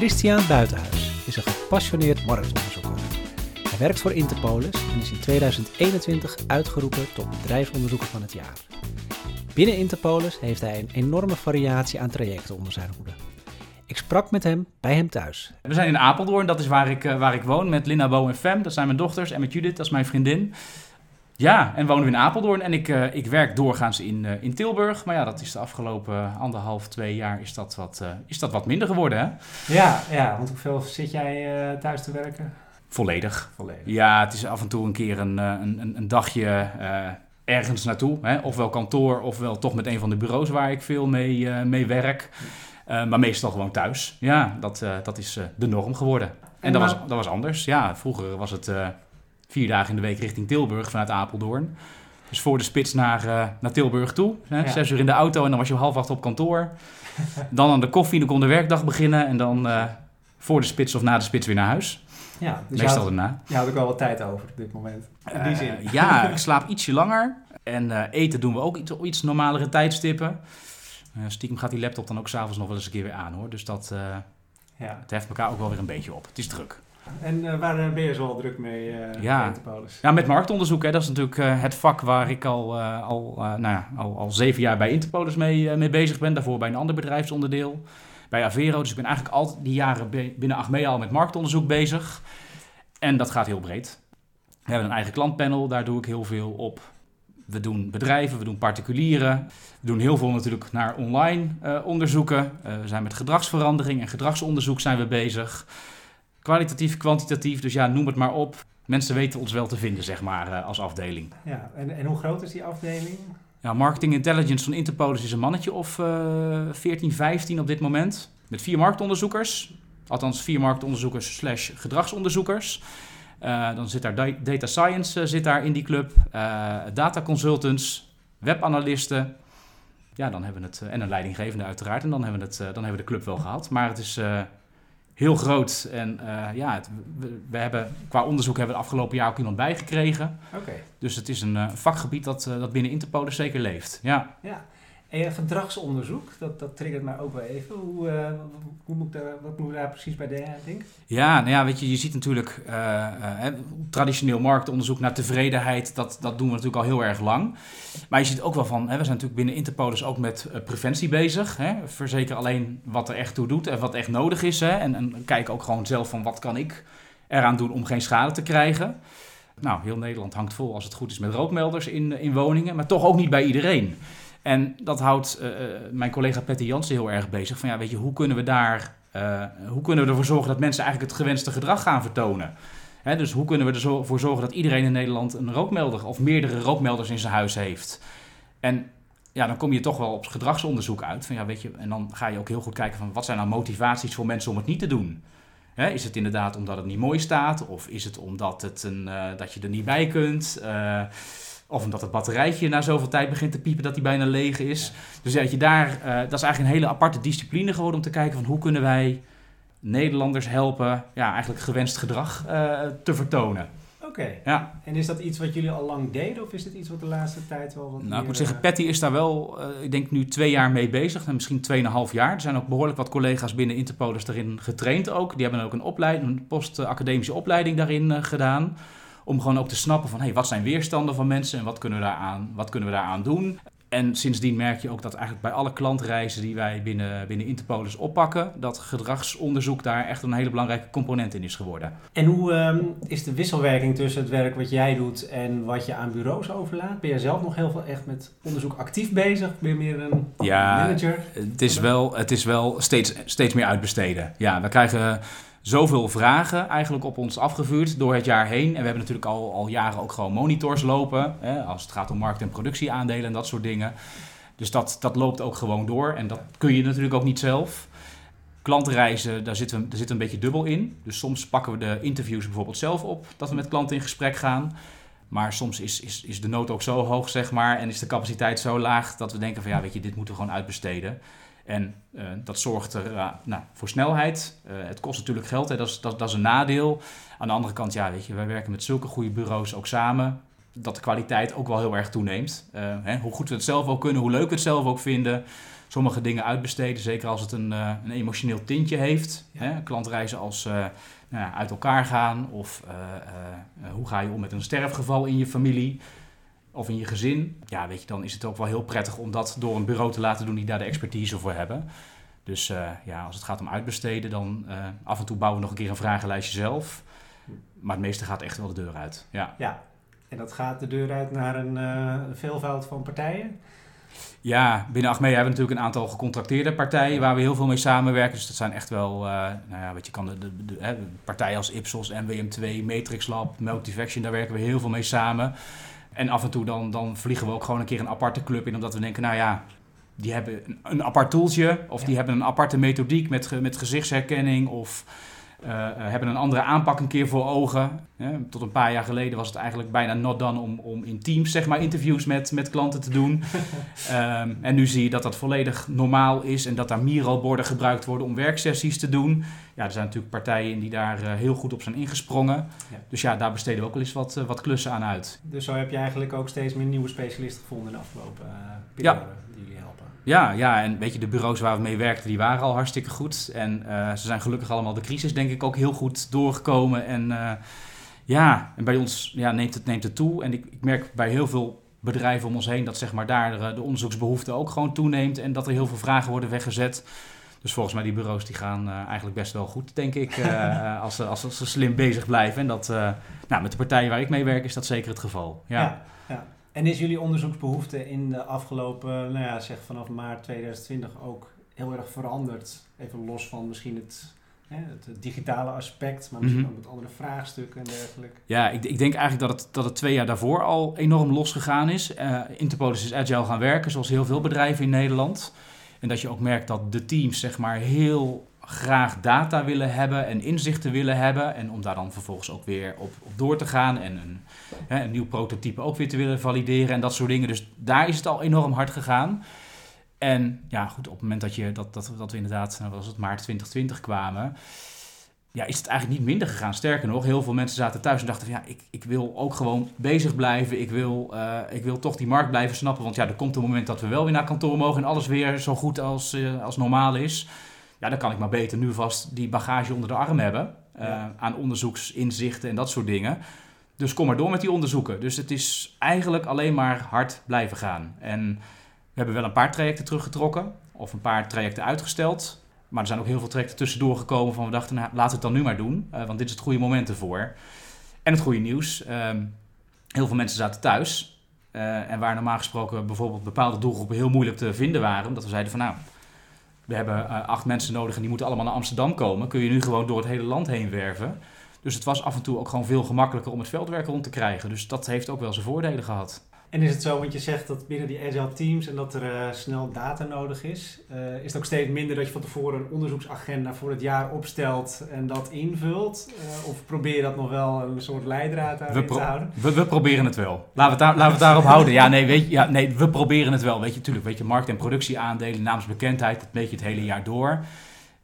Christian Buitenhuis is een gepassioneerd marktonderzoeker. Hij werkt voor Interpolis en is in 2021 uitgeroepen tot bedrijfsonderzoeker van het jaar. Binnen Interpolis heeft hij een enorme variatie aan trajecten onder zijn hoede. Ik sprak met hem bij hem thuis. We zijn in Apeldoorn, dat is waar ik, uh, waar ik woon, met Linda, Bo en Fem. Dat zijn mijn dochters. En met Judith, dat is mijn vriendin. Ja, en wonen we in Apeldoorn. En ik, uh, ik werk doorgaans in, uh, in Tilburg. Maar ja, dat is de afgelopen anderhalf, twee jaar is dat wat, is dat wat minder geworden, hè? Ja, ja, want hoeveel zit jij thuis te werken? Volledig. Volledig. Ja, het is af en toe een keer een, een, een dagje ergens naartoe. Hè? Ofwel kantoor, ofwel toch met een van de bureaus waar ik veel mee, mee werk. Maar meestal gewoon thuis. Ja, dat, dat is de norm geworden. En dat was, dat was anders. Ja, vroeger was het vier dagen in de week richting Tilburg vanuit Apeldoorn. Dus voor de spits naar, naar Tilburg toe. Hè? Ja. Zes uur in de auto en dan was je om half acht op kantoor. dan aan de koffie, dan kon de werkdag beginnen. En dan voor de spits of na de spits weer naar huis. Ja, dus Meestal daarna. Je had ook wel wat tijd over op dit moment. In die zin. ja, ik slaap ietsje langer. En eten doen we ook iets, iets normalere tijdstippen. Stiekem gaat die laptop dan ook s'avonds nog wel eens een keer weer aan hoor. Dus dat ja. het heft elkaar ook wel weer een beetje op. Het is druk. En uh, waar ben je zo al druk mee, ja. Paulus? Ja, met marktonderzoek. Hè. Dat is natuurlijk het vak waar ik al, al, nou ja, al, al zeven jaar bij Interpolis mee, mee bezig ben. Daarvoor bij een ander bedrijfsonderdeel. Bij Avero. Dus ik ben eigenlijk al die jaren binnen Achmea al met marktonderzoek bezig. En dat gaat heel breed. We hebben een eigen klantpanel. Daar doe ik heel veel op. We doen bedrijven, we doen particulieren. We doen heel veel natuurlijk naar online uh, onderzoeken. Uh, we zijn met gedragsverandering en gedragsonderzoek zijn we bezig. Kwalitatief, kwantitatief, dus ja, noem het maar op. Mensen weten ons wel te vinden, zeg maar, uh, als afdeling. Ja, en, en hoe groot is die afdeling? Ja, marketing intelligence van Interpolis is een mannetje of 14, 15 op dit moment. Met vier marktonderzoekers. Althans, vier marktonderzoekers slash gedragsonderzoekers. Uh, dan zit daar data science uh, zit daar in die club, uh, data consultants, webanalisten. Ja, dan hebben we het, en een leidinggevende uiteraard. En dan hebben we, het, dan hebben we de club wel gehad. Maar het is heel groot. En ja, het, we, we, hebben, qua onderzoek hebben we het afgelopen jaar ook iemand bijgekregen. Okay. Dus het is een vakgebied dat, dat binnen Interpolis zeker leeft. Ja. ja. En gedragsonderzoek, dat, dat triggert mij ook wel even. Hoe, uh, hoe moet daar, wat moet daar precies bij denken? Ja, nou ja, weet je, je ziet natuurlijk uh, uh, traditioneel marktonderzoek naar tevredenheid. Dat, dat doen we natuurlijk al heel erg lang. Maar je ziet ook wel van, hè, we zijn natuurlijk binnen Interpolis ook met preventie bezig. Hè? Verzeker alleen wat er echt toe doet en wat echt nodig is. Hè? En, en kijk ook gewoon zelf van wat kan ik eraan doen om geen schade te krijgen. Nou, heel Nederland hangt vol als het goed is met rookmelders in, in woningen, maar toch ook niet bij iedereen. En dat houdt uh, mijn collega Patty Jansen heel erg bezig. Van ja, weet je, hoe kunnen we daar, uh, hoe kunnen we ervoor zorgen dat mensen eigenlijk het gewenste gedrag gaan vertonen? Hè, dus hoe kunnen we ervoor zorgen dat iedereen in Nederland een rookmelder of meerdere rookmelders in zijn huis heeft? En ja, dan kom je toch wel op gedragsonderzoek uit. Van, ja, weet je, en dan ga je ook heel goed kijken van wat zijn nou motivaties voor mensen om het niet te doen. Hè, is het inderdaad omdat het niet mooi staat? Of is het omdat het een, dat je er niet bij kunt? Of omdat het batterijtje na zoveel tijd begint te piepen dat hij bijna leeg is. Dus dat je daar, uh, dat is eigenlijk een hele aparte discipline geworden om te kijken van hoe kunnen wij Nederlanders helpen ja, eigenlijk gewenst gedrag uh, te vertonen. Oké. Okay. Ja. En is dat iets wat jullie al lang deden of is dit iets wat de laatste tijd wel wat Nou, meer, ik moet zeggen, uh... Patty is daar wel, uh, ik denk nu twee jaar mee bezig. En misschien tweeënhalf jaar. Er zijn ook behoorlijk wat collega's binnen Interpolis daarin getraind ook. Die hebben ook een, opleiding, een post-academische opleiding daarin gedaan. Om gewoon ook te snappen van hey, wat zijn weerstanden van mensen en wat kunnen, we daaraan, wat kunnen we daaraan doen. En sindsdien merk je ook dat eigenlijk bij alle klantreizen die wij binnen, binnen Interpolis oppakken, dat gedragsonderzoek daar echt een hele belangrijke component in is geworden. En hoe um, is de wisselwerking tussen het werk wat jij doet en wat je aan bureaus overlaat? Ben je zelf nog heel veel echt met onderzoek actief bezig? Ben je meer een ja, manager? Het is wel, het is wel steeds, steeds meer uitbesteden. Ja, we krijgen zoveel vragen eigenlijk op ons afgevuurd door het jaar heen. En we hebben natuurlijk al, al jaren ook gewoon monitors lopen. Hè, als het gaat om markt- en productieaandelen en dat soort dingen. Dus dat, dat loopt ook gewoon door. En dat kun je natuurlijk ook niet zelf. Klantreizen, daar zitten we, daar zit een beetje dubbel in. Dus soms pakken we de interviews bijvoorbeeld zelf op, dat we met klanten in gesprek gaan. Maar soms is, is, is de nood ook zo hoog, zeg maar, en is de capaciteit zo laag dat we denken van ja, weet je, dit moeten we gewoon uitbesteden. En uh, dat zorgt er uh, nou, voor snelheid. Uh, het kost natuurlijk geld, hè. Dat, is, dat, dat, is een nadeel. Aan de andere kant, ja, weet je, wij werken met zulke goede bureaus ook samen. Dat de kwaliteit ook wel heel erg toeneemt. Hè, hoe goed we het zelf ook kunnen, hoe leuk we het zelf ook vinden. sommige dingen uitbesteden. Zeker als het een, een emotioneel tintje heeft. Ja. Hè? Klantreizen als nou uit elkaar gaan. Of hoe ga je om met een sterfgeval in je familie. Of in je gezin. Ja, weet je, dan is het ook wel heel prettig om dat door een bureau te laten doen die daar de expertise voor hebben. Dus ja, als het gaat om uitbesteden, dan af en toe bouwen we nog een keer een vragenlijstje zelf. Maar het meeste gaat echt wel de deur uit. Ja, ja. en dat gaat de deur uit naar een veelvoud van partijen? Ja, binnen Achmea hebben we natuurlijk een aantal gecontracteerde partijen waar we heel veel mee samenwerken. Dus dat zijn echt wel, uh, nou ja, wat je kan, de, de, de, de, partijen als Ipsos, NWM2, Matrix Lab, Multifaction, daar werken we heel veel mee samen. En af en toe dan, dan vliegen we ook gewoon een keer een aparte club in, omdat we denken, nou ja, die hebben een, een apart toeltje of die hebben een aparte methodiek met, met gezichtsherkenning of... Uh, hebben een andere aanpak een keer voor ogen. Tot een paar jaar geleden was het eigenlijk bijna not done om, om in teams zeg maar, interviews met, met klanten te doen. um, en nu zie je dat dat volledig normaal is en dat daar Miro-borden gebruikt worden om werksessies te doen. Ja, er zijn natuurlijk partijen die daar uh, heel goed op zijn ingesprongen. Ja. Dus ja, daar besteden we ook wel eens wat, wat klussen aan uit. Dus zo heb je eigenlijk ook steeds meer nieuwe specialisten gevonden in de afgelopen periode ja. die jullie helpen. Ja, ja, en weet je, de bureaus waar we mee werkten, die waren al hartstikke goed. En uh, ze zijn gelukkig allemaal de crisis, denk ik, ook heel goed doorgekomen. En uh, ja, en bij ons ja, neemt, het, neemt het toe. En ik, ik merk bij heel veel bedrijven om ons heen dat zeg maar, daar de, de onderzoeksbehoefte ook gewoon toeneemt. En dat er heel veel vragen worden weggezet. Dus volgens mij die bureaus die gaan uh, eigenlijk best wel goed, denk ik, uh, als, ze, als, als, ze slim bezig blijven. En dat, uh, nou, met de partijen waar ik mee werk is dat zeker het geval. Ja. ja, ja. En is jullie onderzoeksbehoefte in de afgelopen, nou ja, zeg vanaf maart 2020 ook heel erg veranderd? Even los van misschien het, hè, het digitale aspect, maar misschien mm-hmm. ook met andere vraagstukken en dergelijke. Ja, ik, ik, denk eigenlijk dat het, dat het twee jaar daarvoor al enorm losgegaan is. Uh, Interpolis is agile gaan werken, zoals heel veel bedrijven in Nederland. En dat je ook merkt dat de teams zeg maar heel graag data willen hebben en inzichten willen hebben. En om daar dan vervolgens ook weer op, door te gaan en een, hè, een nieuw prototype ook weer te willen valideren en dat soort dingen. Dus daar is het al enorm hard gegaan. En ja, goed, op het moment dat, je, dat, dat, dat we inderdaad, nou was het maart 2020 kwamen, ja, is het eigenlijk niet minder gegaan. Sterker nog, heel veel mensen zaten thuis en dachten van ja, ik, ik wil ook gewoon bezig blijven. Ik wil, uh, ik wil toch die markt blijven snappen. Want ja, er komt een moment dat we wel weer naar kantoor mogen en alles weer zo goed als, uh, als normaal is. Ja, dan kan ik maar beter nu vast die bagage onder de arm hebben. Ja. Aan onderzoeksinzichten en dat soort dingen. Dus kom maar door met die onderzoeken. Dus het is eigenlijk alleen maar hard blijven gaan. En we hebben wel een paar trajecten teruggetrokken. Of een paar trajecten uitgesteld. Maar er zijn ook heel veel trajecten tussendoor gekomen van we dachten, nou, laten we het dan nu maar doen. Uh, want dit is het goede moment ervoor. En het goede nieuws. Um, heel veel mensen zaten thuis. Uh, en waar normaal gesproken bijvoorbeeld bepaalde doelgroepen heel moeilijk te vinden waren. Omdat we zeiden van nou, we hebben uh, acht mensen nodig en die moeten allemaal naar Amsterdam komen. Kun je nu gewoon door het hele land heen werven. Dus het was af en toe ook gewoon veel gemakkelijker om het veldwerk rond te krijgen. Dus dat heeft ook wel zijn voordelen gehad. En is het zo, want je zegt dat binnen die agile teams en dat er uh, snel data nodig is, uh, is het ook steeds minder dat je van tevoren een onderzoeksagenda voor het jaar opstelt en dat invult? Uh, of probeer je dat nog wel een soort leidraad aan te houden? We, we, proberen het wel. Laten we het, daar, laten we het daarop houden. Ja nee, weet je, ja, nee, we proberen het wel. Weet je, natuurlijk, weet je, markt- en productieaandelen, naamsbekendheid, dat weet je het hele jaar door.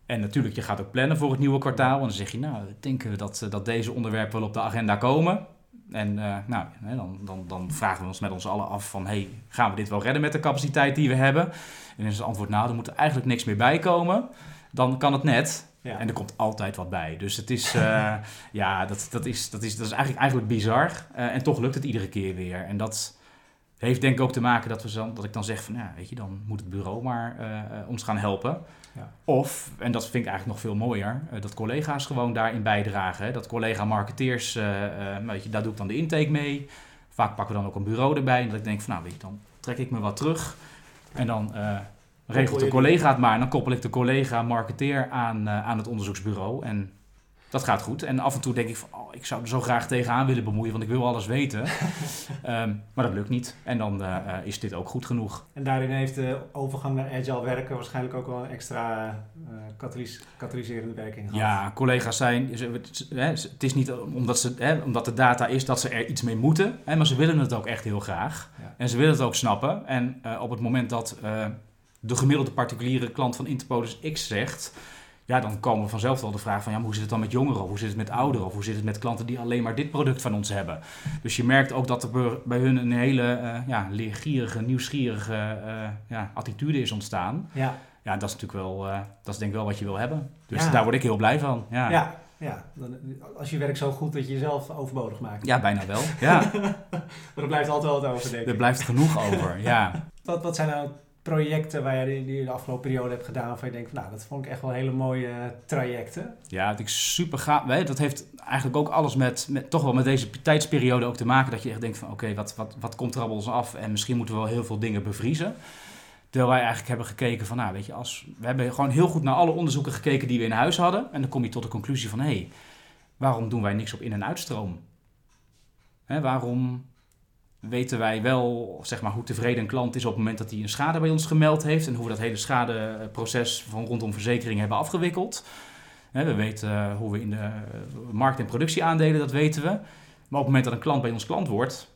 En natuurlijk, je gaat ook plannen voor het nieuwe kwartaal. En dan zeg je, nou, denken we dat, dat deze onderwerpen wel op de agenda komen. En uh, nou, dan, dan, dan vragen we ons met ons allen af van... Hey, gaan we dit wel redden met de capaciteit die we hebben? En is het antwoord, nou, er moet er eigenlijk niks meer bij komen. Dan kan het net. Ja. En er komt altijd wat bij. Dus het is, uh, ja, dat, dat, is, dat, is, dat is eigenlijk, eigenlijk bizar. Uh, en toch lukt het iedere keer weer. En dat heeft denk ik ook te maken dat, we dan, dat ik dan zeg van... Ja, weet je, dan moet het bureau maar ons gaan helpen. Ja. Of, en dat vind ik eigenlijk nog veel mooier, uh, dat collega's gewoon daarin bijdragen. Hè? Dat collega-marketeers, uh, uh, weet je, daar doe ik dan de intake mee. Vaak pakken we dan ook een bureau erbij. En dat ik denk van, nou weet je, dan trek ik me wat terug. En dan regelt de collega het maar. En dan koppel ik de collega-marketeer aan, aan het onderzoeksbureau. En dat gaat goed. En af en toe denk ik van, oh, ik zou er zo graag tegenaan willen bemoeien, want ik wil alles weten. um, maar dat lukt niet. En dan uh, is dit ook goed genoeg. En daarin heeft de overgang naar agile werken waarschijnlijk ook wel een extra uh, katalys katalyserende werking gehad. Ja, collega's zijn, het is niet omdat, ze, hè, omdat de data is dat ze er iets mee moeten, hè, maar ze willen het ook echt heel graag. Ja. En ze willen het ook snappen. En uh, op het moment dat de gemiddelde particuliere klant van Interpolis X zegt ja, dan komen we vanzelf wel de vraag van ja, maar hoe zit het dan met jongeren? Of hoe zit het met ouderen? Of hoe zit het met klanten die alleen maar dit product van ons hebben? Dus je merkt ook dat er bij hun een hele uh, ja, leergierige, nieuwsgierige uh, ja, attitude is ontstaan. Ja. ja, dat is natuurlijk wel, uh, dat is denk ik wel wat je wil hebben. Dus daar word ik heel blij van. Ja, ja, ja. Dan, als je werkt zo goed dat je jezelf overbodig maakt. Ja, bijna wel. Ja. maar er blijft altijd wat over, denk ik. Er blijft genoeg over, ja. Wat, wat zijn nou projecten waar je die de afgelopen periode hebt gedaan, waarvan je denkt, nou, dat vond ik echt wel hele mooie trajecten? Ja, dat ik super gaaf. Dat heeft eigenlijk ook alles met, met, toch wel met deze tijdsperiode ook te maken, dat je echt denkt van, oké, wat, wat, wat komt er allemaal ons af? En misschien moeten we wel heel veel dingen bevriezen. Terwijl wij eigenlijk hebben gekeken van, nou, weet je, als, we hebben gewoon heel goed naar alle onderzoeken gekeken die we in huis hadden. En dan kom je tot de conclusie van, hé, hey, waarom doen wij niks op in- en uitstroom? Hè, waarom weten wij wel zeg maar, hoe tevreden een klant is op het moment dat hij een schade bij ons gemeld heeft en hoe we dat hele schadeproces van rondom verzekering hebben afgewikkeld. We weten eh, hoe we in de markt- en productieaandelen, dat weten we. Maar op het moment dat een klant bij ons klant wordt,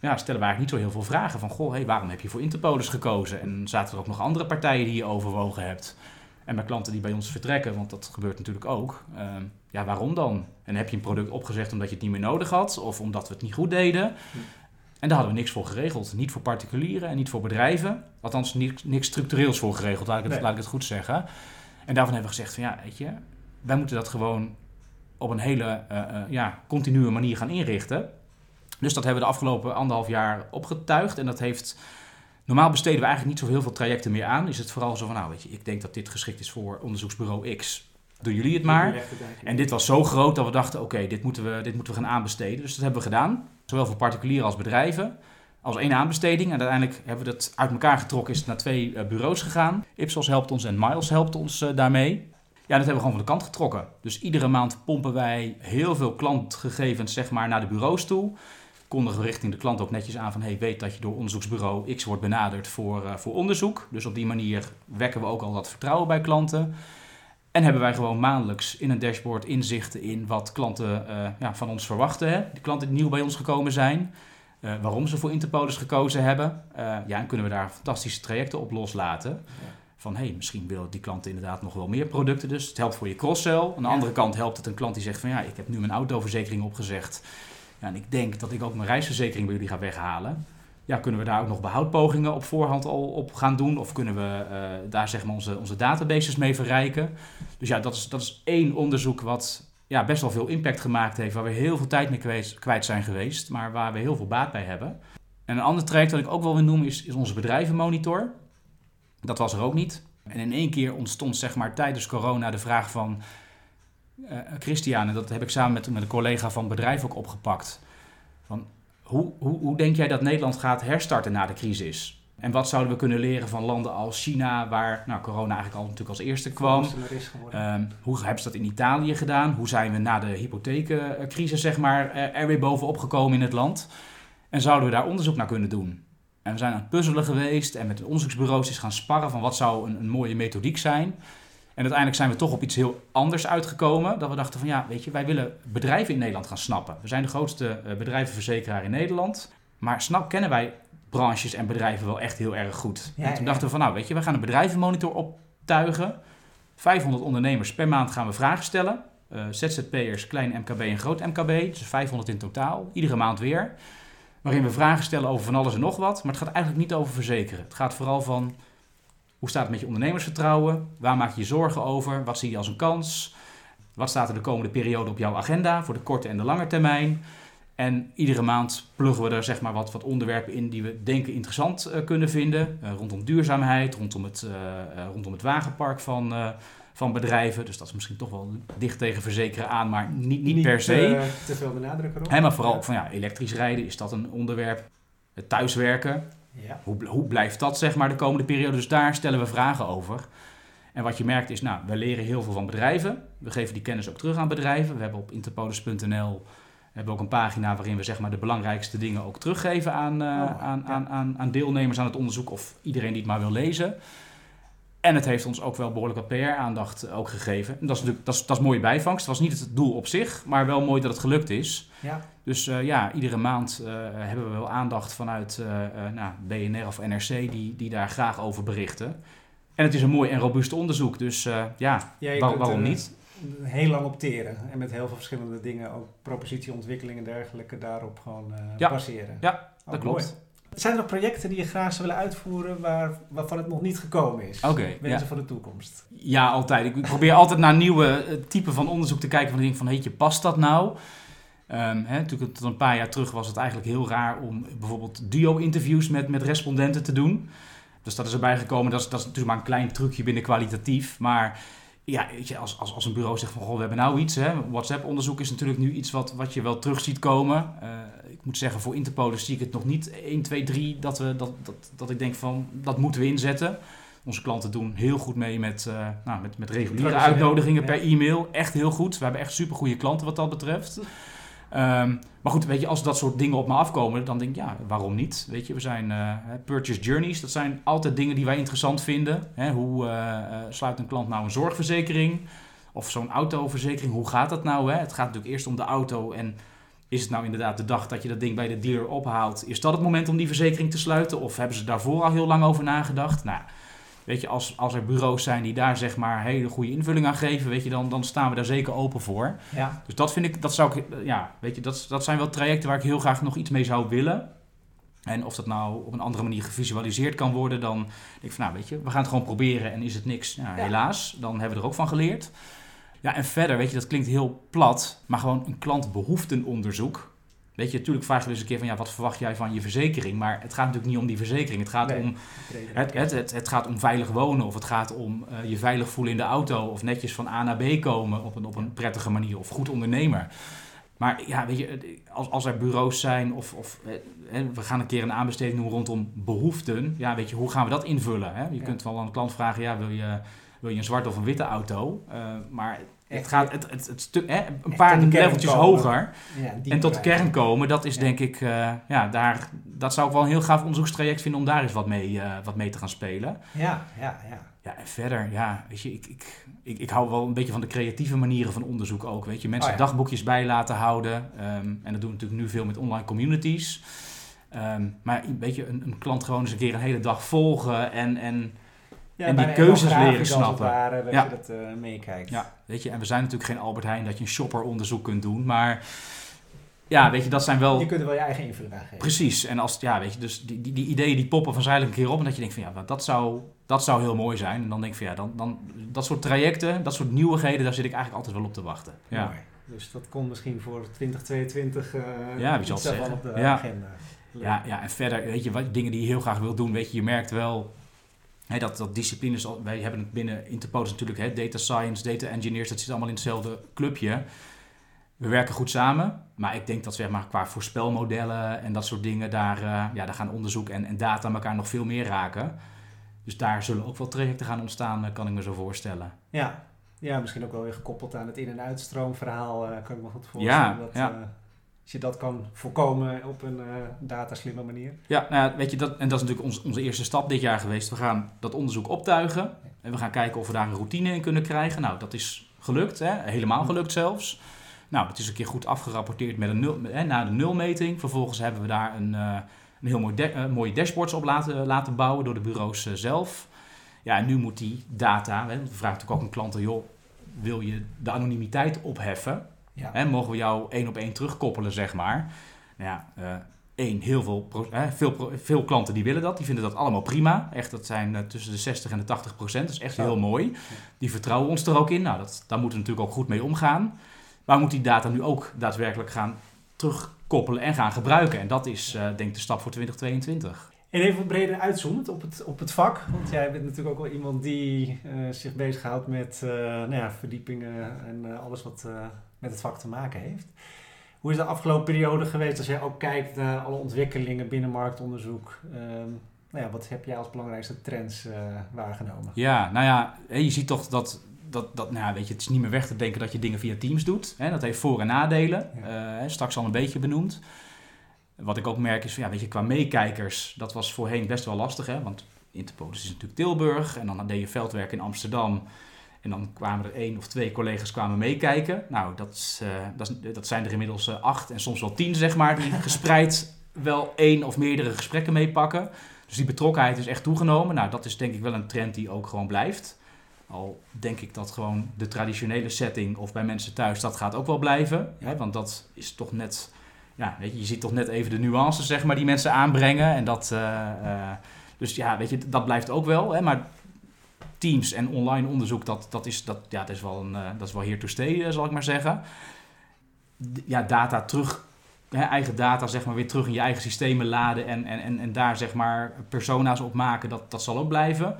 ja, stellen we eigenlijk niet zo heel veel vragen van, goh, hey, waarom heb je voor Interpolis gekozen? En zaten er ook nog andere partijen die je overwogen hebt? En bij klanten die bij ons vertrekken, want dat gebeurt natuurlijk ook, ehm, ja, waarom dan? En heb je een product opgezegd omdat je het niet meer nodig had of omdat we het niet goed deden? En daar hadden we niks voor geregeld. Niet voor particulieren en niet voor bedrijven. Althans, niks, niks structureels voor geregeld, laat ik, het, laat ik het goed zeggen. En daarvan hebben we gezegd van ja, weet je, wij moeten dat gewoon op een hele uh, uh, ja, continue manier gaan inrichten. Dus dat hebben we de afgelopen anderhalf jaar opgetuigd. En dat heeft. Normaal besteden we eigenlijk niet zo heel veel trajecten meer aan. Is het vooral zo van, nou weet je, ik denk dat dit geschikt is voor onderzoeksbureau X. Doen jullie het maar. En dit was zo groot dat we dachten, oké, dit, moeten we, dit moeten we gaan aanbesteden. Dus dat hebben we gedaan. Zowel voor particulieren als bedrijven. Als één aanbesteding. En uiteindelijk hebben we dat uit elkaar getrokken. Is het naar twee uh, bureaus gegaan. Ipsos helpt ons en Miles helpt ons uh, daarmee. Ja, dat hebben we gewoon van de kant getrokken. Dus iedere maand pompen wij heel veel klantgegevens zeg maar, naar de bureaus toe. Kondigen we richting de klant ook netjes aan van... hey, weet dat je door onderzoeksbureau X wordt benaderd voor, uh, voor onderzoek. Dus op die manier wekken we ook al dat vertrouwen bij klanten. En hebben wij gewoon maandelijks in een dashboard inzichten in wat klanten uh, ja, van ons verwachten. Hè? De klanten die nieuw bij ons gekomen zijn. Uh, waarom ze voor Interpolis gekozen hebben. Uh, ja, en kunnen we daar fantastische trajecten op loslaten. Ja. Van hé, hey, misschien willen die klanten inderdaad nog wel meer producten. Dus het helpt voor je cross-sell. Aan de ja. andere kant helpt het een klant die zegt van ja, ik heb nu mijn autoverzekering opgezegd. Ja, en ik denk dat ik ook mijn reisverzekering bij jullie ga weghalen ja, kunnen we daar ook nog behoudpogingen op voorhand al op gaan doen? Of kunnen we uh, daar zeg maar onze, onze databases mee verrijken? Dus ja, dat is, dat is één onderzoek wat ja, best wel veel impact gemaakt heeft, waar we heel veel tijd mee kwijt, zijn geweest, maar waar we heel veel baat bij hebben. En een ander traject dat ik ook wel wil noemen is, is onze bedrijvenmonitor. Dat was er ook niet. En in één keer ontstond zeg maar tijdens corona de vraag van... Uh, Christian, en dat heb ik samen met, met een collega van bedrijf ook opgepakt... Van, hoe, hoe, hoe denk jij dat Nederland gaat herstarten na de crisis? En wat zouden we kunnen leren van landen als China, waar nou, corona eigenlijk al natuurlijk als eerste kwam? Um, hoe hebben ze dat in Italië gedaan? Hoe zijn we na de hypotheekcrisis zeg maar, er weer bovenop gekomen in het land? En zouden we daar onderzoek naar kunnen doen? En we zijn aan het puzzelen geweest en met de onderzoeksbureaus is gaan sparren van wat zou een, een mooie methodiek zijn. En uiteindelijk zijn we toch op iets heel anders uitgekomen. Dat we dachten van ja, weet je, wij willen bedrijven in Nederland gaan snappen. We zijn de grootste bedrijvenverzekeraar in Nederland. Maar snap, kennen wij branches en bedrijven wel echt heel erg goed. Ja, en toen dachten we van nou, weet je, we gaan een bedrijvenmonitor optuigen. 500 ondernemers per maand gaan we vragen stellen. Uh, ZZP'ers, klein MKB en groot MKB. Dus 500 in totaal. Iedere maand weer. Waarin we vragen stellen over van alles en nog wat. Maar het gaat eigenlijk niet over verzekeren. Het gaat vooral van hoe staat het met je ondernemersvertrouwen? Waar maak je je zorgen over? Wat zie je als een kans? Wat staat er de komende periode op jouw agenda voor de korte en de lange termijn? En iedere maand pluggen we er zeg maar wat, wat onderwerpen in die we denken interessant uh, kunnen vinden. Uh, rondom duurzaamheid, rondom het, uh, rondom het wagenpark van, van bedrijven. Dus dat is misschien toch wel dicht tegen verzekeren aan, maar niet, niet, niet per se. te veel benadrukken erop. Hey, maar vooral ook van ja, elektrisch rijden, is dat een onderwerp? Het thuiswerken, ja. Hoe, hoe blijft dat zeg maar de komende periode? Dus daar stellen we vragen over. En wat je merkt is, nou, we leren heel veel van bedrijven. We geven die kennis ook terug aan bedrijven. We hebben op interpolis.nl hebben ook een pagina waarin we zeg maar, de belangrijkste dingen ook teruggeven aan, uh, oh, aan, ja. aan, aan, aan, deelnemers aan het onderzoek of iedereen die het maar wil lezen. En het heeft ons ook wel behoorlijk wat PR-aandacht ook gegeven. En dat is natuurlijk dat is, dat is mooie bijvangst. Het was niet het doel op zich, maar wel mooi dat het gelukt is. Ja. Dus uh, ja, iedere maand uh, hebben we wel aandacht vanuit uh, nou, BNR of NRC die, die daar graag over berichten. En het is een mooi en robuust onderzoek, dus ja, ja waar, waarom niet? Heel lang opteren en met heel veel verschillende dingen, ook propositieontwikkeling en dergelijke, daarop gewoon ja. baseren. Ja, dat klopt. Zijn er nog projecten die je graag zou willen uitvoeren waar, waarvan het nog niet gekomen is? Oké. Okay, Wensen voor de toekomst? Ja, altijd. Ik probeer altijd naar nieuwe typen van onderzoek te kijken. Van ik denk van, heet je, past dat nou? Um, hè, natuurlijk tot een paar jaar terug was het eigenlijk heel raar om bijvoorbeeld duo-interviews met, met respondenten te doen. Dus dat is erbij gekomen. Dat is, dat is natuurlijk maar een klein trucje binnen kwalitatief. Maar ja, weet je, als, als, als een bureau zegt van goh, we hebben nou iets. WhatsApp-onderzoek is natuurlijk nu iets wat, wat je wel terug ziet komen. Uh, ik moet zeggen, voor Interpol zie ik het nog niet 1, 2, 3 dat, we, dat, dat, dat ik denk van dat moeten we inzetten. Onze klanten doen heel goed mee met, uh, nou, met, met reguliere uitnodigingen per e-mail. Echt heel goed. We hebben echt super goede klanten wat dat betreft. Um, maar goed, weet je, als dat soort dingen op me afkomen, dan denk ik, ja, waarom niet? Weet je, we zijn uh, purchase journeys, dat zijn altijd dingen die wij interessant vinden. Hè, hoe uh, sluit een klant nou een zorgverzekering? Of zo'n autoverzekering, hoe gaat dat nou? Hè? Het gaat natuurlijk eerst om de auto en is het nou inderdaad de dag dat je dat ding bij de dealer ophaalt? Is dat het moment om die verzekering te sluiten? Of hebben ze daarvoor al heel lang over nagedacht? Nou, Weet je, als, als er bureaus zijn die daar zeg maar hele goede invulling aan geven, weet je, dan, dan staan we daar zeker open voor. Ja. Dus dat vind ik, dat zou ik, ja, weet je, dat, dat zijn wel trajecten waar ik heel graag nog iets mee zou willen. En of dat nou op een andere manier gevisualiseerd kan worden, dan denk ik van, nou weet je, we gaan het gewoon proberen en is het niks, ja, helaas, dan hebben we er ook van geleerd. Ja, en verder, weet je, dat klinkt heel plat, maar gewoon een klantbehoeftenonderzoek Weet je, natuurlijk vraag je dus een keer van ja, wat verwacht jij van je verzekering? Maar het gaat natuurlijk niet om die verzekering. Het gaat, om, het, het, het, het, gaat om veilig wonen of het gaat om uh, je veilig voelen in de auto of netjes van A naar B komen op een, op een prettige manier of goed ondernemer. Maar ja, weet je, als, als er bureaus zijn of, of hè, we gaan een keer een aanbesteding doen rondom behoeften. Ja, weet je, hoe gaan we dat invullen? Hè? Je kunt wel aan de klant vragen, ja, wil je, wil je een zwarte of een witte auto? Uh, maar het gaat het, het, hè, een paar leveltjes hoger ja, en tot de kern komen, dat is denk ik, uh, ja, daar, dat zou ik wel een heel gaaf onderzoekstraject vinden om daar eens wat mee, uh, wat mee te gaan spelen. Ja, ja, ja. Ja, en verder, ja, weet je, ik, ik, ik, ik hou wel een beetje van de creatieve manieren van onderzoek ook, weet je. Mensen oh, ja. dagboekjes bij laten houden um, en dat doen we natuurlijk nu veel met online communities. Um, maar weet je, een, een klant gewoon eens een keer een hele dag volgen en... en ja, en die keuzes leren snappen. Ware, dat ja. je dat uh, meekijkt. Ja, weet je, en we zijn natuurlijk geen Albert Heijn dat je een shopperonderzoek kunt doen, maar ja, weet je, dat zijn wel... Je kunt er wel je eigen invulling aan geven. Precies, en als, ja, weet je, dus die, die, die ideeën die poppen vanzelf een keer op en dat je denkt van ja, dat zou, dat zou heel mooi zijn. En dan denk ik van ja, dan, dan, dat soort trajecten, dat soort nieuwigheden, daar zit ik eigenlijk altijd wel op te wachten. Ja. Mooi. Dus dat komt misschien voor 2022 uh, ja, wie zal het zeggen. op de ja. agenda. Ja, ja, en verder, weet je, wat, dingen die je heel graag wil doen, weet je, je merkt wel dat, dat disciplines, wij hebben het binnen Interpolis natuurlijk, he, data science, data engineers, dat zit allemaal in hetzelfde clubje. We werken goed samen, maar ik denk dat zeg maar, qua voorspelmodellen en dat soort dingen, daar, uh, ja, daar gaan onderzoek en, en data elkaar nog veel meer raken. Dus daar zullen ook wel trajecten gaan ontstaan, eh, kan ik me zo voorstellen. Ja, ja misschien ook wel weer gekoppeld aan het in- en uitstroomverhaal, uh, kan ik me goed voorstellen. Ja, dat, ja. Als je dat kan voorkomen op een uh, dataslimme manier. Ja, nou weet je, dat, en dat is natuurlijk onze eerste stap dit jaar geweest. We gaan dat onderzoek optuigen en we gaan kijken of we daar een routine in kunnen krijgen. Nou, dat is gelukt, hè? helemaal gelukt zelfs. Nou, dat is een keer goed afgerapporteerd met een nul, hè, na de nulmeting. Vervolgens hebben we daar een, uh, een heel mooi uh, mooie dashboards op laten, laten bouwen door de bureaus zelf. Ja, en nu moet die data, hè, we vragen natuurlijk ook een klant, joh, wil je de anonimiteit opheffen? Ja. Hè, mogen we jou één op één terugkoppelen, zeg maar. Nou ja, uh, één, heel veel, veel, veel klanten die willen dat. Die vinden dat allemaal prima. Echt, dat zijn uh, tussen de 60 en de 80 procent. Dat is echt heel mooi. Die vertrouwen ons er ook in. Nou, dat, daar moeten we natuurlijk ook goed mee omgaan. Maar we moeten die data nu ook daadwerkelijk gaan terugkoppelen en gaan gebruiken. En dat is, uh, denk ik, de stap voor 2022. En even breder uitzoomend op het, op het vak. Want jij bent natuurlijk ook wel iemand die uh, zich bezighoudt met nou ja, verdiepingen en alles wat met het vak te maken heeft. Hoe is de afgelopen periode geweest als jij ook kijkt naar alle ontwikkelingen binnen marktonderzoek? Um, nou ja, wat heb jij als belangrijkste trends waargenomen? Ja, nou ja, je ziet toch dat dat, dat nou ja, weet je, het is niet meer weg te denken dat je dingen via Teams doet. Hè? Dat heeft voor- en nadelen. Ja. straks al een beetje benoemd. Wat ik ook merk is, ja, weet je, qua meekijkers, dat was voorheen best wel lastig. Hè? Want Interpolis is natuurlijk Tilburg en dan deed je veldwerk in Amsterdam. En dan kwamen er één of twee collega's kwamen meekijken. Nou, dat, uh, dat, dat, zijn er inmiddels uh, acht en soms wel tien, zeg maar, die gespreid wel één of meerdere gesprekken meepakken. Dus die betrokkenheid is echt toegenomen. Nou, dat is denk ik wel een trend die ook gewoon blijft. Al denk ik dat gewoon de traditionele setting of bij mensen thuis, dat gaat ook wel blijven. Hè? Want dat is toch net, ja, weet je, je ziet toch net even de nuances zeg maar, die mensen aanbrengen. En dat, uh, dus ja, weet je, dat blijft ook wel. Hè? Maar Teams en online onderzoek, dat, dat, is, dat, ja, dat, is wel een, uh, dat is wel here to stay, zal ik maar zeggen. Ja, data terug hè, eigen data zeg maar, weer terug in je eigen systemen laden en, en, en, en daar zeg maar, persona's op maken, dat, dat zal ook blijven.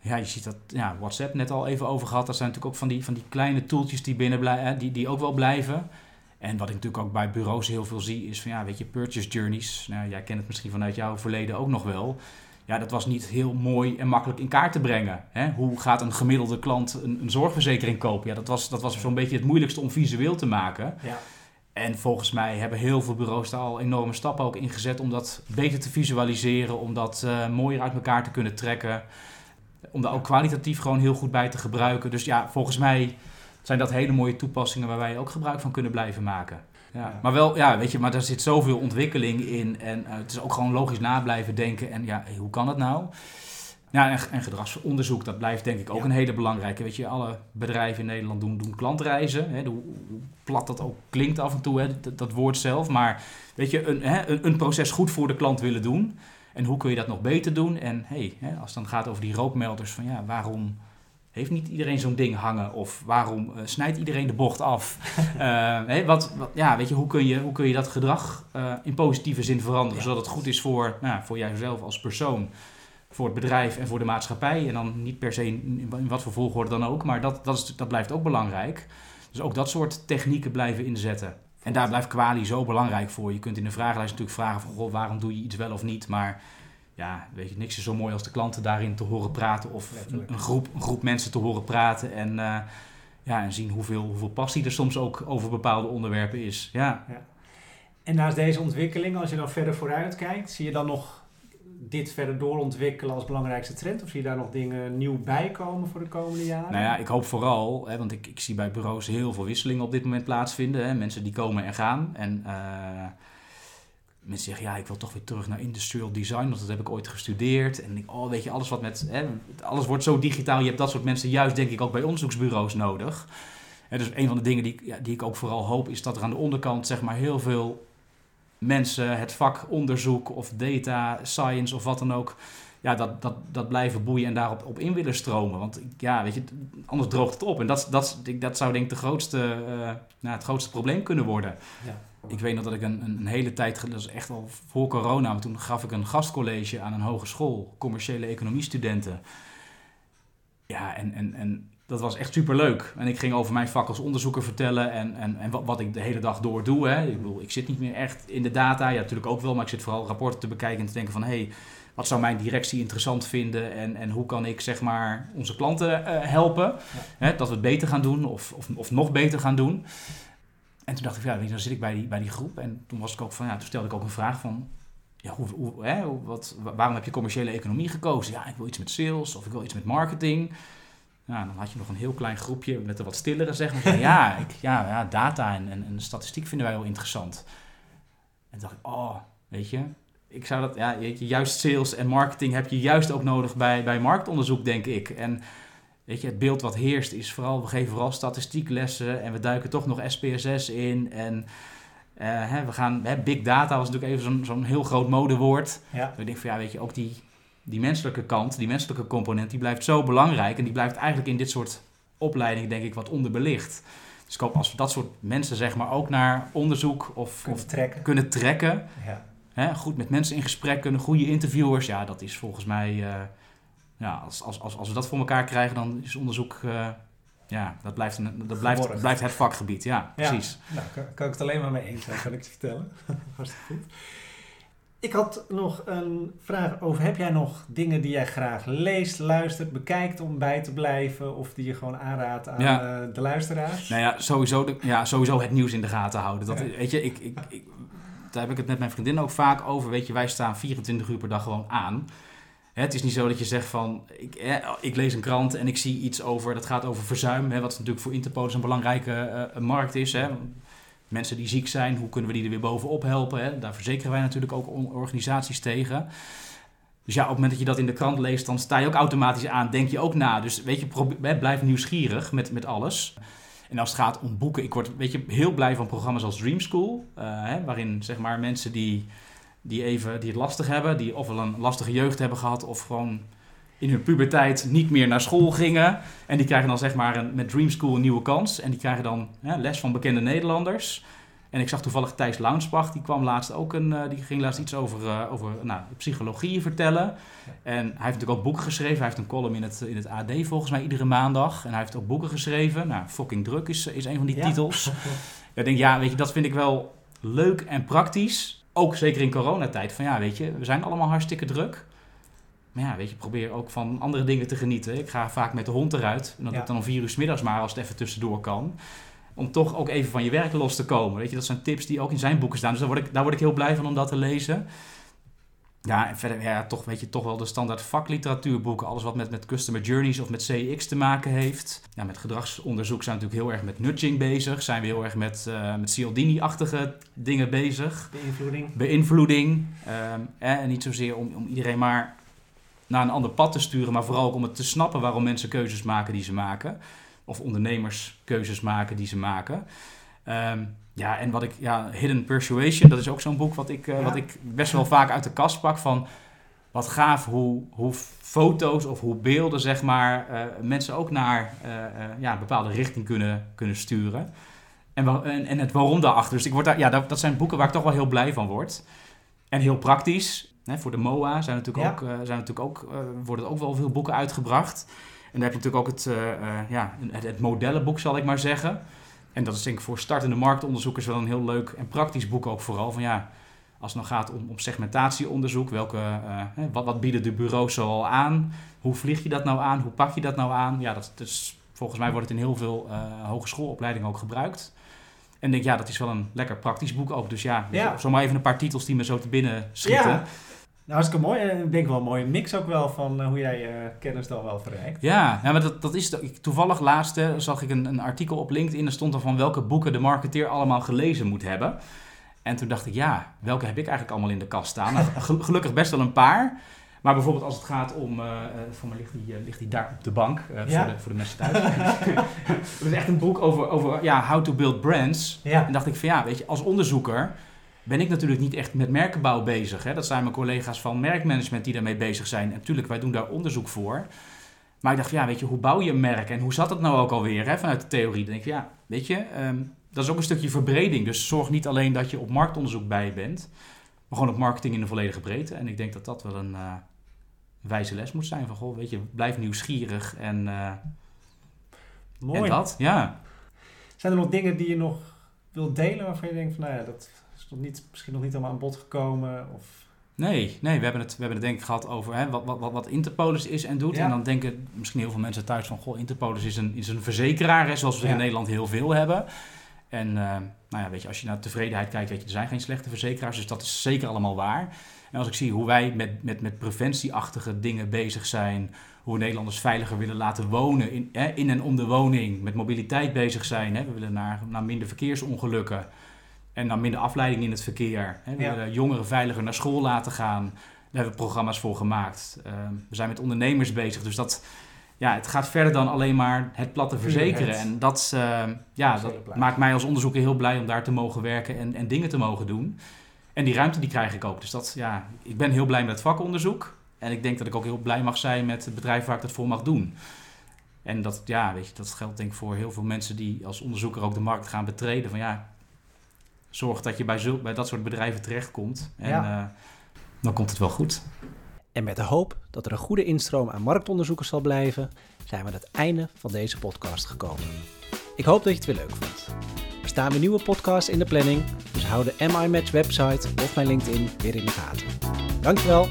Ja, je ziet dat ja, WhatsApp net al even over gehad. Dat zijn natuurlijk ook van die, van die kleine tooltjes die binnen blijven, die, die ook wel blijven. En wat ik natuurlijk ook bij bureaus heel veel zie, is van ja, weet je, purchase journeys. Nou, jij kent het misschien vanuit jouw verleden ook nog wel. Ja, dat was niet heel mooi en makkelijk in kaart te brengen. Hè? Hoe gaat een gemiddelde klant een, een zorgverzekering kopen? Ja, dat was, dat was zo'n beetje het moeilijkste om visueel te maken. Ja. En volgens mij hebben heel veel bureaus daar al enorme stappen ook in gezet om dat beter te visualiseren, om dat uh, mooier uit elkaar te kunnen trekken. Om daar ook kwalitatief gewoon heel goed bij te gebruiken. Dus ja, volgens mij zijn dat hele mooie toepassingen waar wij ook gebruik van kunnen blijven maken. Ja. Maar wel, ja, weet je, maar daar zit zoveel ontwikkeling in. En uh, het is ook gewoon logisch na blijven denken. En ja, hoe kan dat nou? Ja, en, en, gedragsonderzoek, dat blijft denk ik ook ja. een hele belangrijke. Weet je, alle bedrijven in Nederland doen, doen klantreizen. Hè, hoe, hoe, plat dat ook klinkt af en toe, hè, dat, dat, woord zelf. Maar weet je, een, hè, een, een, proces goed voor de klant willen doen. En hoe kun je dat nog beter doen? En hey, hè, als het dan gaat over die rookmelders, van ja, waarom heeft niet iedereen zo'n ding hangen? Of waarom uh, snijdt iedereen de bocht af? uh, hè, wat, wat, ja, weet je, hoe kun je, hoe kun je dat gedrag uh, in positieve zin veranderen, ja. zodat het goed is voor, nou, voor jijzelf als persoon? voor het bedrijf en voor de maatschappij. En dan niet per se in, in wat voor volgorde dan ook. Maar dat, dat, is, dat blijft ook belangrijk. Dus ook dat soort technieken blijven inzetten. En daar blijft kwali zo belangrijk voor. Je kunt in de vragenlijst natuurlijk vragen van... Goh, waarom doe je iets wel of niet? Maar ja, weet je, niks is zo mooi als de klanten daarin te horen praten... of een, groep, een groep mensen te horen praten... en, uh, ja, en zien hoeveel, hoeveel passie er soms ook over bepaalde onderwerpen is. Ja. ja. En naast deze ontwikkeling, als je dan verder vooruit kijkt... zie je dan nog dit verder doorontwikkelen als belangrijkste trend? Of zie je daar nog dingen nieuw bij komen voor de komende jaren? Nou ja, ik hoop vooral, hè, want ik, ik zie bij bureaus heel veel wisselingen op dit moment plaatsvinden. Hè, mensen die komen en gaan. En uh, mensen zeggen, ja, ik wil toch weer terug naar industrial design, want dat heb ik ooit gestudeerd. En oh, weet je, alles wat met, hè, alles wordt zo digitaal. Je hebt dat soort mensen juist, denk ik, ook bij onderzoeksbureaus nodig. En dus een van de dingen die, ja, die ik ook vooral hoop, is dat er aan de onderkant, zeg maar, heel veel mensen het vak onderzoek of data science of wat dan ook, ja, dat, dat, dat blijven boeien en daarop op in willen stromen. Want ja, weet je, anders droogt het op. En dat, dat, dat zou denk ik de grootste, uh, nou, het grootste probleem kunnen worden. Ja. Ik weet nog dat ik een, een hele tijd, dat is echt al voor corona, maar toen gaf ik een gastcollege aan een hogeschool, commerciële economie studenten. Ja, en, en, en dat was echt super leuk. En ik ging over mijn vak als onderzoeker vertellen en, en, en wat, wat ik de hele dag door doe. Hè. Ik bedoel, ik zit niet meer echt in de data. Ja, natuurlijk ook wel, maar ik zit vooral rapporten te bekijken en te denken van... hé, hey, wat zou mijn directie interessant vinden en, en hoe kan ik zeg maar onze klanten uh, helpen? Ja. Hè, dat we het beter gaan doen of, of, of nog beter gaan doen. En toen dacht ik, ja, dan zit ik bij die, bij die groep. En toen was ik ook van, ja, toen stelde ik ook een vraag van... Ja, hoe, hoe, hè, wat, waarom heb je commerciële economie gekozen? Ja, ik wil iets met sales of ik wil iets met marketing... Nou, dan had je nog een heel klein groepje met een wat stillere zeg maar. ja, ik, ja, ja, data en, en, en statistiek vinden wij wel interessant. En toen dacht ik, oh, weet je, ik zou dat, ja, weet je, juist sales en marketing heb je juist ook nodig bij, bij marktonderzoek, denk ik. En weet je, het beeld wat heerst is vooral, we geven vooral statistieklessen en we duiken toch nog SPSS in. En uh, hè, we gaan, hè, big data was natuurlijk even zo'n zo'n heel groot modewoord. Ja. Ik denk van, ja, weet je, ook die die menselijke kant, die menselijke component, die blijft zo belangrijk. En die blijft eigenlijk in dit soort opleidingen, denk ik, wat onderbelicht. Dus ik hoop als we dat soort mensen, zeg maar, ook naar onderzoek of kunnen of trekken. Kunnen trekken ja. hè, goed met mensen in gesprek kunnen, goede interviewers. Ja, dat is volgens mij, uh, ja, als, als, als, als we dat voor elkaar krijgen, dan is onderzoek. Uh, ja, dat blijft, een, dat blijft, blijft het vakgebied. Ja, ja. precies. Nou, kan, kan, ik het alleen maar mee eens zijn, kan ik je vertellen. Hartstikke goed. Ik had nog een vraag over, heb jij nog dingen die jij graag leest, luistert, bekijkt om bij te blijven? Of die je gewoon aanraadt aan ja. uh, de luisteraars? Nou ja sowieso, de, ja, sowieso het nieuws in de gaten houden. Dat, ja. Weet je, ik, ik, ik, daar heb ik het met mijn vriendin ook vaak over. Weet je, wij staan 24 uur per dag gewoon aan. Het is niet zo dat je zegt van, ik, eh, ik, lees een krant en ik zie iets over, dat gaat over verzuim. Hè, wat natuurlijk voor Interpol een belangrijke uh, markt is. Hè mensen die ziek zijn, hoe kunnen we die er weer bovenop helpen? Hè? Daar verzekeren wij natuurlijk ook organisaties tegen. Dus ja, op het moment dat je dat in de krant leest, dan sta je ook automatisch aan, denk je ook na. Dus weet je, blijf nieuwsgierig met, met alles. En als het gaat om boeken, ik word weet je, heel blij van programma's als Dream School. Uh, hè, waarin zeg maar mensen die, die, even, die het lastig hebben, die ofwel een lastige jeugd hebben gehad of gewoon in hun puberteit niet meer naar school gingen. En die krijgen dan zeg maar een, met Dream School een nieuwe kans. En die krijgen dan hè, les van bekende Nederlanders. En ik zag toevallig Thijs Launsbach, die kwam laatst ook een, uh, die ging laatst iets over, uh, over nou, psychologie vertellen. En hij heeft natuurlijk ook boeken geschreven. Hij heeft een column in het, in het AD volgens mij iedere maandag. En hij heeft ook boeken geschreven. Nou, Fucking Druk is, is een van die ja. titels. ik denk, ja, weet je, dat vind ik wel leuk en praktisch. Ook zeker in coronatijd. Van ja, weet je, we zijn allemaal hartstikke druk. Maar ja, weet je, probeer ook van andere dingen te genieten. Ik ga vaak met de hond eruit. En dat ja. doe ik dan om vier uur s middags maar, als het even tussendoor kan. Om toch ook even van je werk los te komen. Weet je, dat zijn tips die ook in zijn boeken staan. Dus daar word ik, daar word ik heel blij van om dat te lezen. Ja, en verder, ja, toch, weet je, toch wel de standaard vakliteratuurboeken. Alles wat met, met customer journeys of met CX te maken heeft. Ja, met gedragsonderzoek zijn we natuurlijk heel erg met nudging bezig. Zijn we heel erg met, uh, met Cialdini-achtige dingen bezig. Beïnvloeding. Beïnvloeding. Um, en niet zozeer om, om iedereen maar naar een ander pad te sturen, maar vooral ook om het te snappen waarom mensen keuzes maken die ze maken. Of ondernemers keuzes maken die ze maken. Um, ja, en wat ik, ja, Hidden Persuasion, dat is ook zo'n boek wat ik, uh, ja. wat ik best wel vaak uit de kast pak van wat gaaf hoe, hoe foto's of hoe beelden, zeg maar, uh, mensen ook naar uh, ja, een bepaalde richting kunnen, kunnen sturen. En, en, en het waarom daarachter. Dus ik word daar, ja, dat, dat zijn boeken waar ik toch wel heel blij van word. En heel praktisch. Hè, voor de MOA zijn natuurlijk ja. ook, uh, zijn natuurlijk ook, uh, worden ook wel veel boeken uitgebracht. En dan heb je natuurlijk ook het, uh, ja, het, het, modellenboek, zal ik maar zeggen. En dat is denk ik voor startende marktonderzoekers wel een heel leuk en praktisch boek ook vooral. Van ja, als het nou gaat om, om segmentatieonderzoek, welke, wat, wat bieden de bureaus zoal aan? Hoe vlieg je dat nou aan? Hoe pak je dat nou aan? Ja, dat, dat is, volgens mij wordt het in heel veel hogeschoolopleidingen ook gebruikt. En denk, ja, dat is wel een lekker praktisch boek ook. Dus ja, ja. zomaar even een paar titels die me zo te binnen schieten. Ja. Nou, hartstikke mooi. En ik denk wel een mooie mix ook wel van uh, hoe jij je uh, kennis dan wel verrijkt. Ja, ja maar dat, dat is... Toevallig laatste zag ik een, een artikel op LinkedIn. Er stond er van welke boeken de marketeer allemaal gelezen moet hebben. En toen dacht ik, ja, welke heb ik eigenlijk allemaal in de kast staan? Nou, gelukkig best wel een paar. Maar bijvoorbeeld als het gaat om, uh, voor mij ligt die, uh, ligt die daar op de bank, ja. voor, de, voor de mensen thuis. Het is echt een boek over, over ja, how to build brands. Ja. En dacht ik van ja, weet je, als onderzoeker ben ik natuurlijk niet echt met merkenbouw bezig. Hè. Dat zijn mijn collega's van merkmanagement die daarmee bezig zijn. En natuurlijk, wij doen daar onderzoek voor. Maar ik dacht van ja, weet je, hoe bouw je een merk? En hoe zat het nou ook alweer hè, vanuit de theorie? Dan denk ik ja, weet je, um, dat is ook een stukje verbreding. Dus zorg niet alleen dat je op marktonderzoek bij bent, maar gewoon op marketing in de volledige breedte. En ik denk dat dat wel een wijze les moet zijn. Van goh, weet je, blijf nieuwsgierig en, uh, Mooi. en dat. Ja. Zijn er nog dingen die je nog wilt delen waarvan je denkt van nou ja, dat is nog niet, misschien nog niet helemaal aan bod gekomen? Of... Nee, nee we, hebben het, we hebben het denk ik gehad over hè, wat, wat, wat Interpolis is en doet. Ja. En dan denken misschien heel veel mensen thuis van... Goh, Interpolis is een, is een verzekeraar, hè, zoals we ja. in Nederland heel veel hebben. En uh, nou ja, weet je, als je naar tevredenheid kijkt, weet je, er zijn geen slechte verzekeraars. Dus dat is zeker allemaal waar. En als ik zie hoe wij met, met, met preventieachtige dingen bezig zijn, hoe we Nederlanders veiliger willen laten wonen in, hè, in en om de woning, met mobiliteit bezig zijn. Hè. We willen naar, naar minder verkeersongelukken en naar minder afleiding in het verkeer. Hè. We ja. willen jongeren veiliger naar school laten gaan. Daar hebben we programma's voor gemaakt. Uh, we zijn met ondernemers bezig, dus dat, ja, het gaat verder dan alleen maar het platte verzekeren. En dat, uh, ja, dat maakt mij als onderzoeker heel blij om daar te mogen werken en, en dingen te mogen doen. En die ruimte die krijg ik ook. Dus dat, ja, ik ben heel blij met het vakonderzoek. En ik denk dat ik ook heel blij mag zijn met het bedrijf waar ik dat voor mag doen. En dat, ja, weet je, dat geldt denk ik voor heel veel mensen die als onderzoeker ook de markt gaan betreden. Van ja, zorg dat je bij, bij dat soort bedrijven terechtkomt. En ja. uh, dan komt het wel goed. En met de hoop dat er een goede instroom aan marktonderzoekers zal blijven, zijn we aan het einde van deze podcast gekomen. Ik hoop dat je het weer leuk vond. Er staan weer nieuwe podcasts in de planning, dus hou de MI Match website of mijn LinkedIn weer in de gaten. Dankjewel